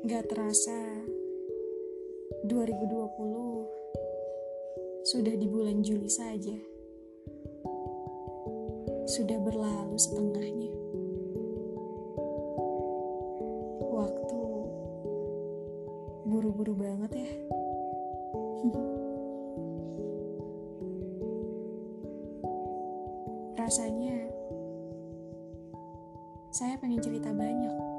terasa 2020 sudah di bulan Juli saja. Sudah berlalu setengahnya. Waktu buru-buru banget ya. Rasanya saya pengen cerita banyak.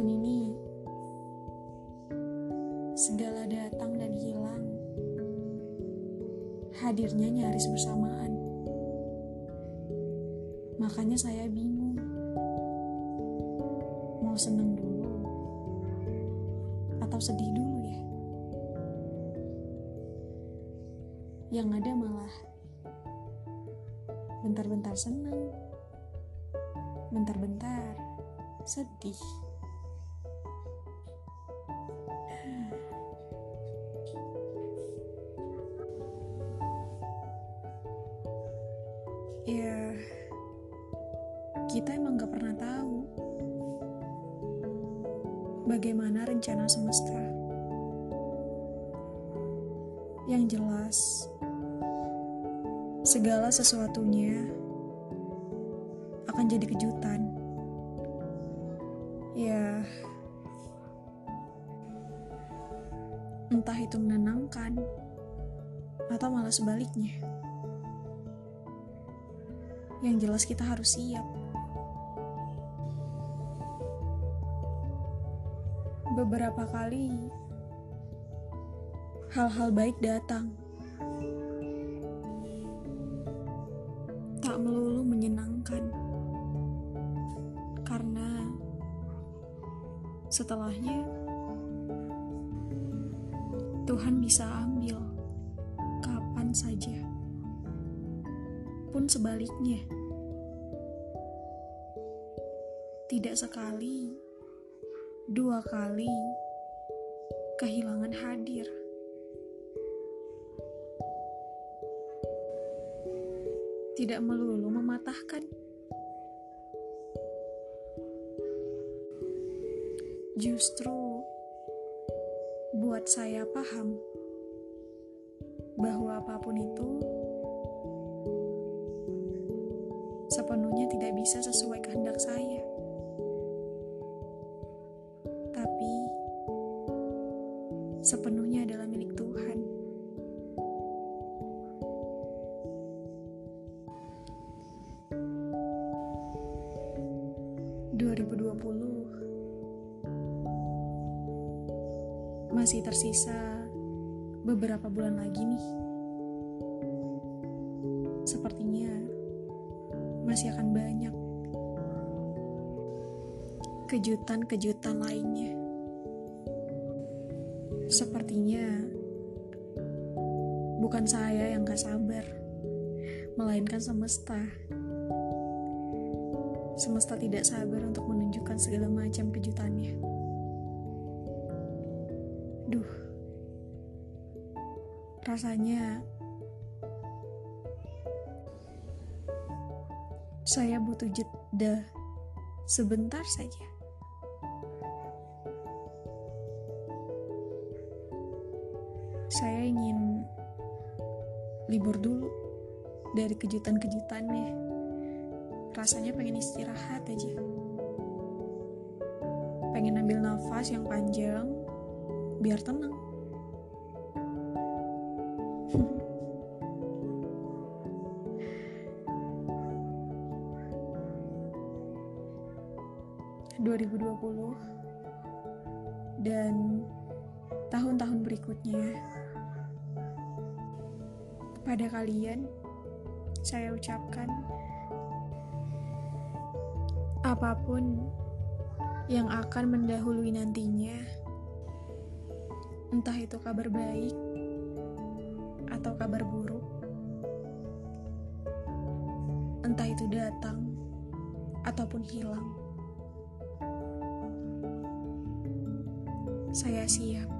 Tahun ini segala datang dan hilang. Hadirnya nyaris bersamaan. Makanya saya bingung. Mau seneng dulu atau sedih dulu ya? Yang ada malah bentar-bentar seneng, bentar-bentar sedih. Ya, kita emang gak pernah tahu bagaimana rencana semesta. Yang jelas, segala sesuatunya akan jadi kejutan. Ya, entah itu menenangkan atau malah sebaliknya. Yang jelas kita harus siap. Beberapa kali hal-hal baik datang. Tak melulu menyenangkan. Karena setelahnya Tuhan bisa ambil kapan saja. Pun sebaliknya. Tidak sekali, dua kali kehilangan hadir. Tidak melulu mematahkan. Justru buat saya paham bahwa apa pun itu sepenuhnya tidak bisa sesuai kehendak saya. Tapi sepenuhnya adalah milik Tuhan. masih tersisa beberapa bulan lagi nih. Sepertinya masih akan banyak kejutan-kejutan lainnya. Sepertinya bukan saya yang gak sabar, melainkan semesta. Semesta tidak sabar untuk menunjukkan segala macam kejutannya. Duh, rasanya saya butuh jeda sebentar saja. Saya ingin libur dulu dari kejutan-kejutannya. Rasanya pengen istirahat aja. Pengen ambil nafas yang panjang biar tenang. ...2020... ...dan... ...tahun-tahun berikutnya... ...kepada kalian... ...saya ucapkan... ...apa pun... ...yang akan mendahului nantinya... ...entah itu kabar baik... ...atau kabar buruk... ...entah itu datang... ...ataupun hilang... Saya siap.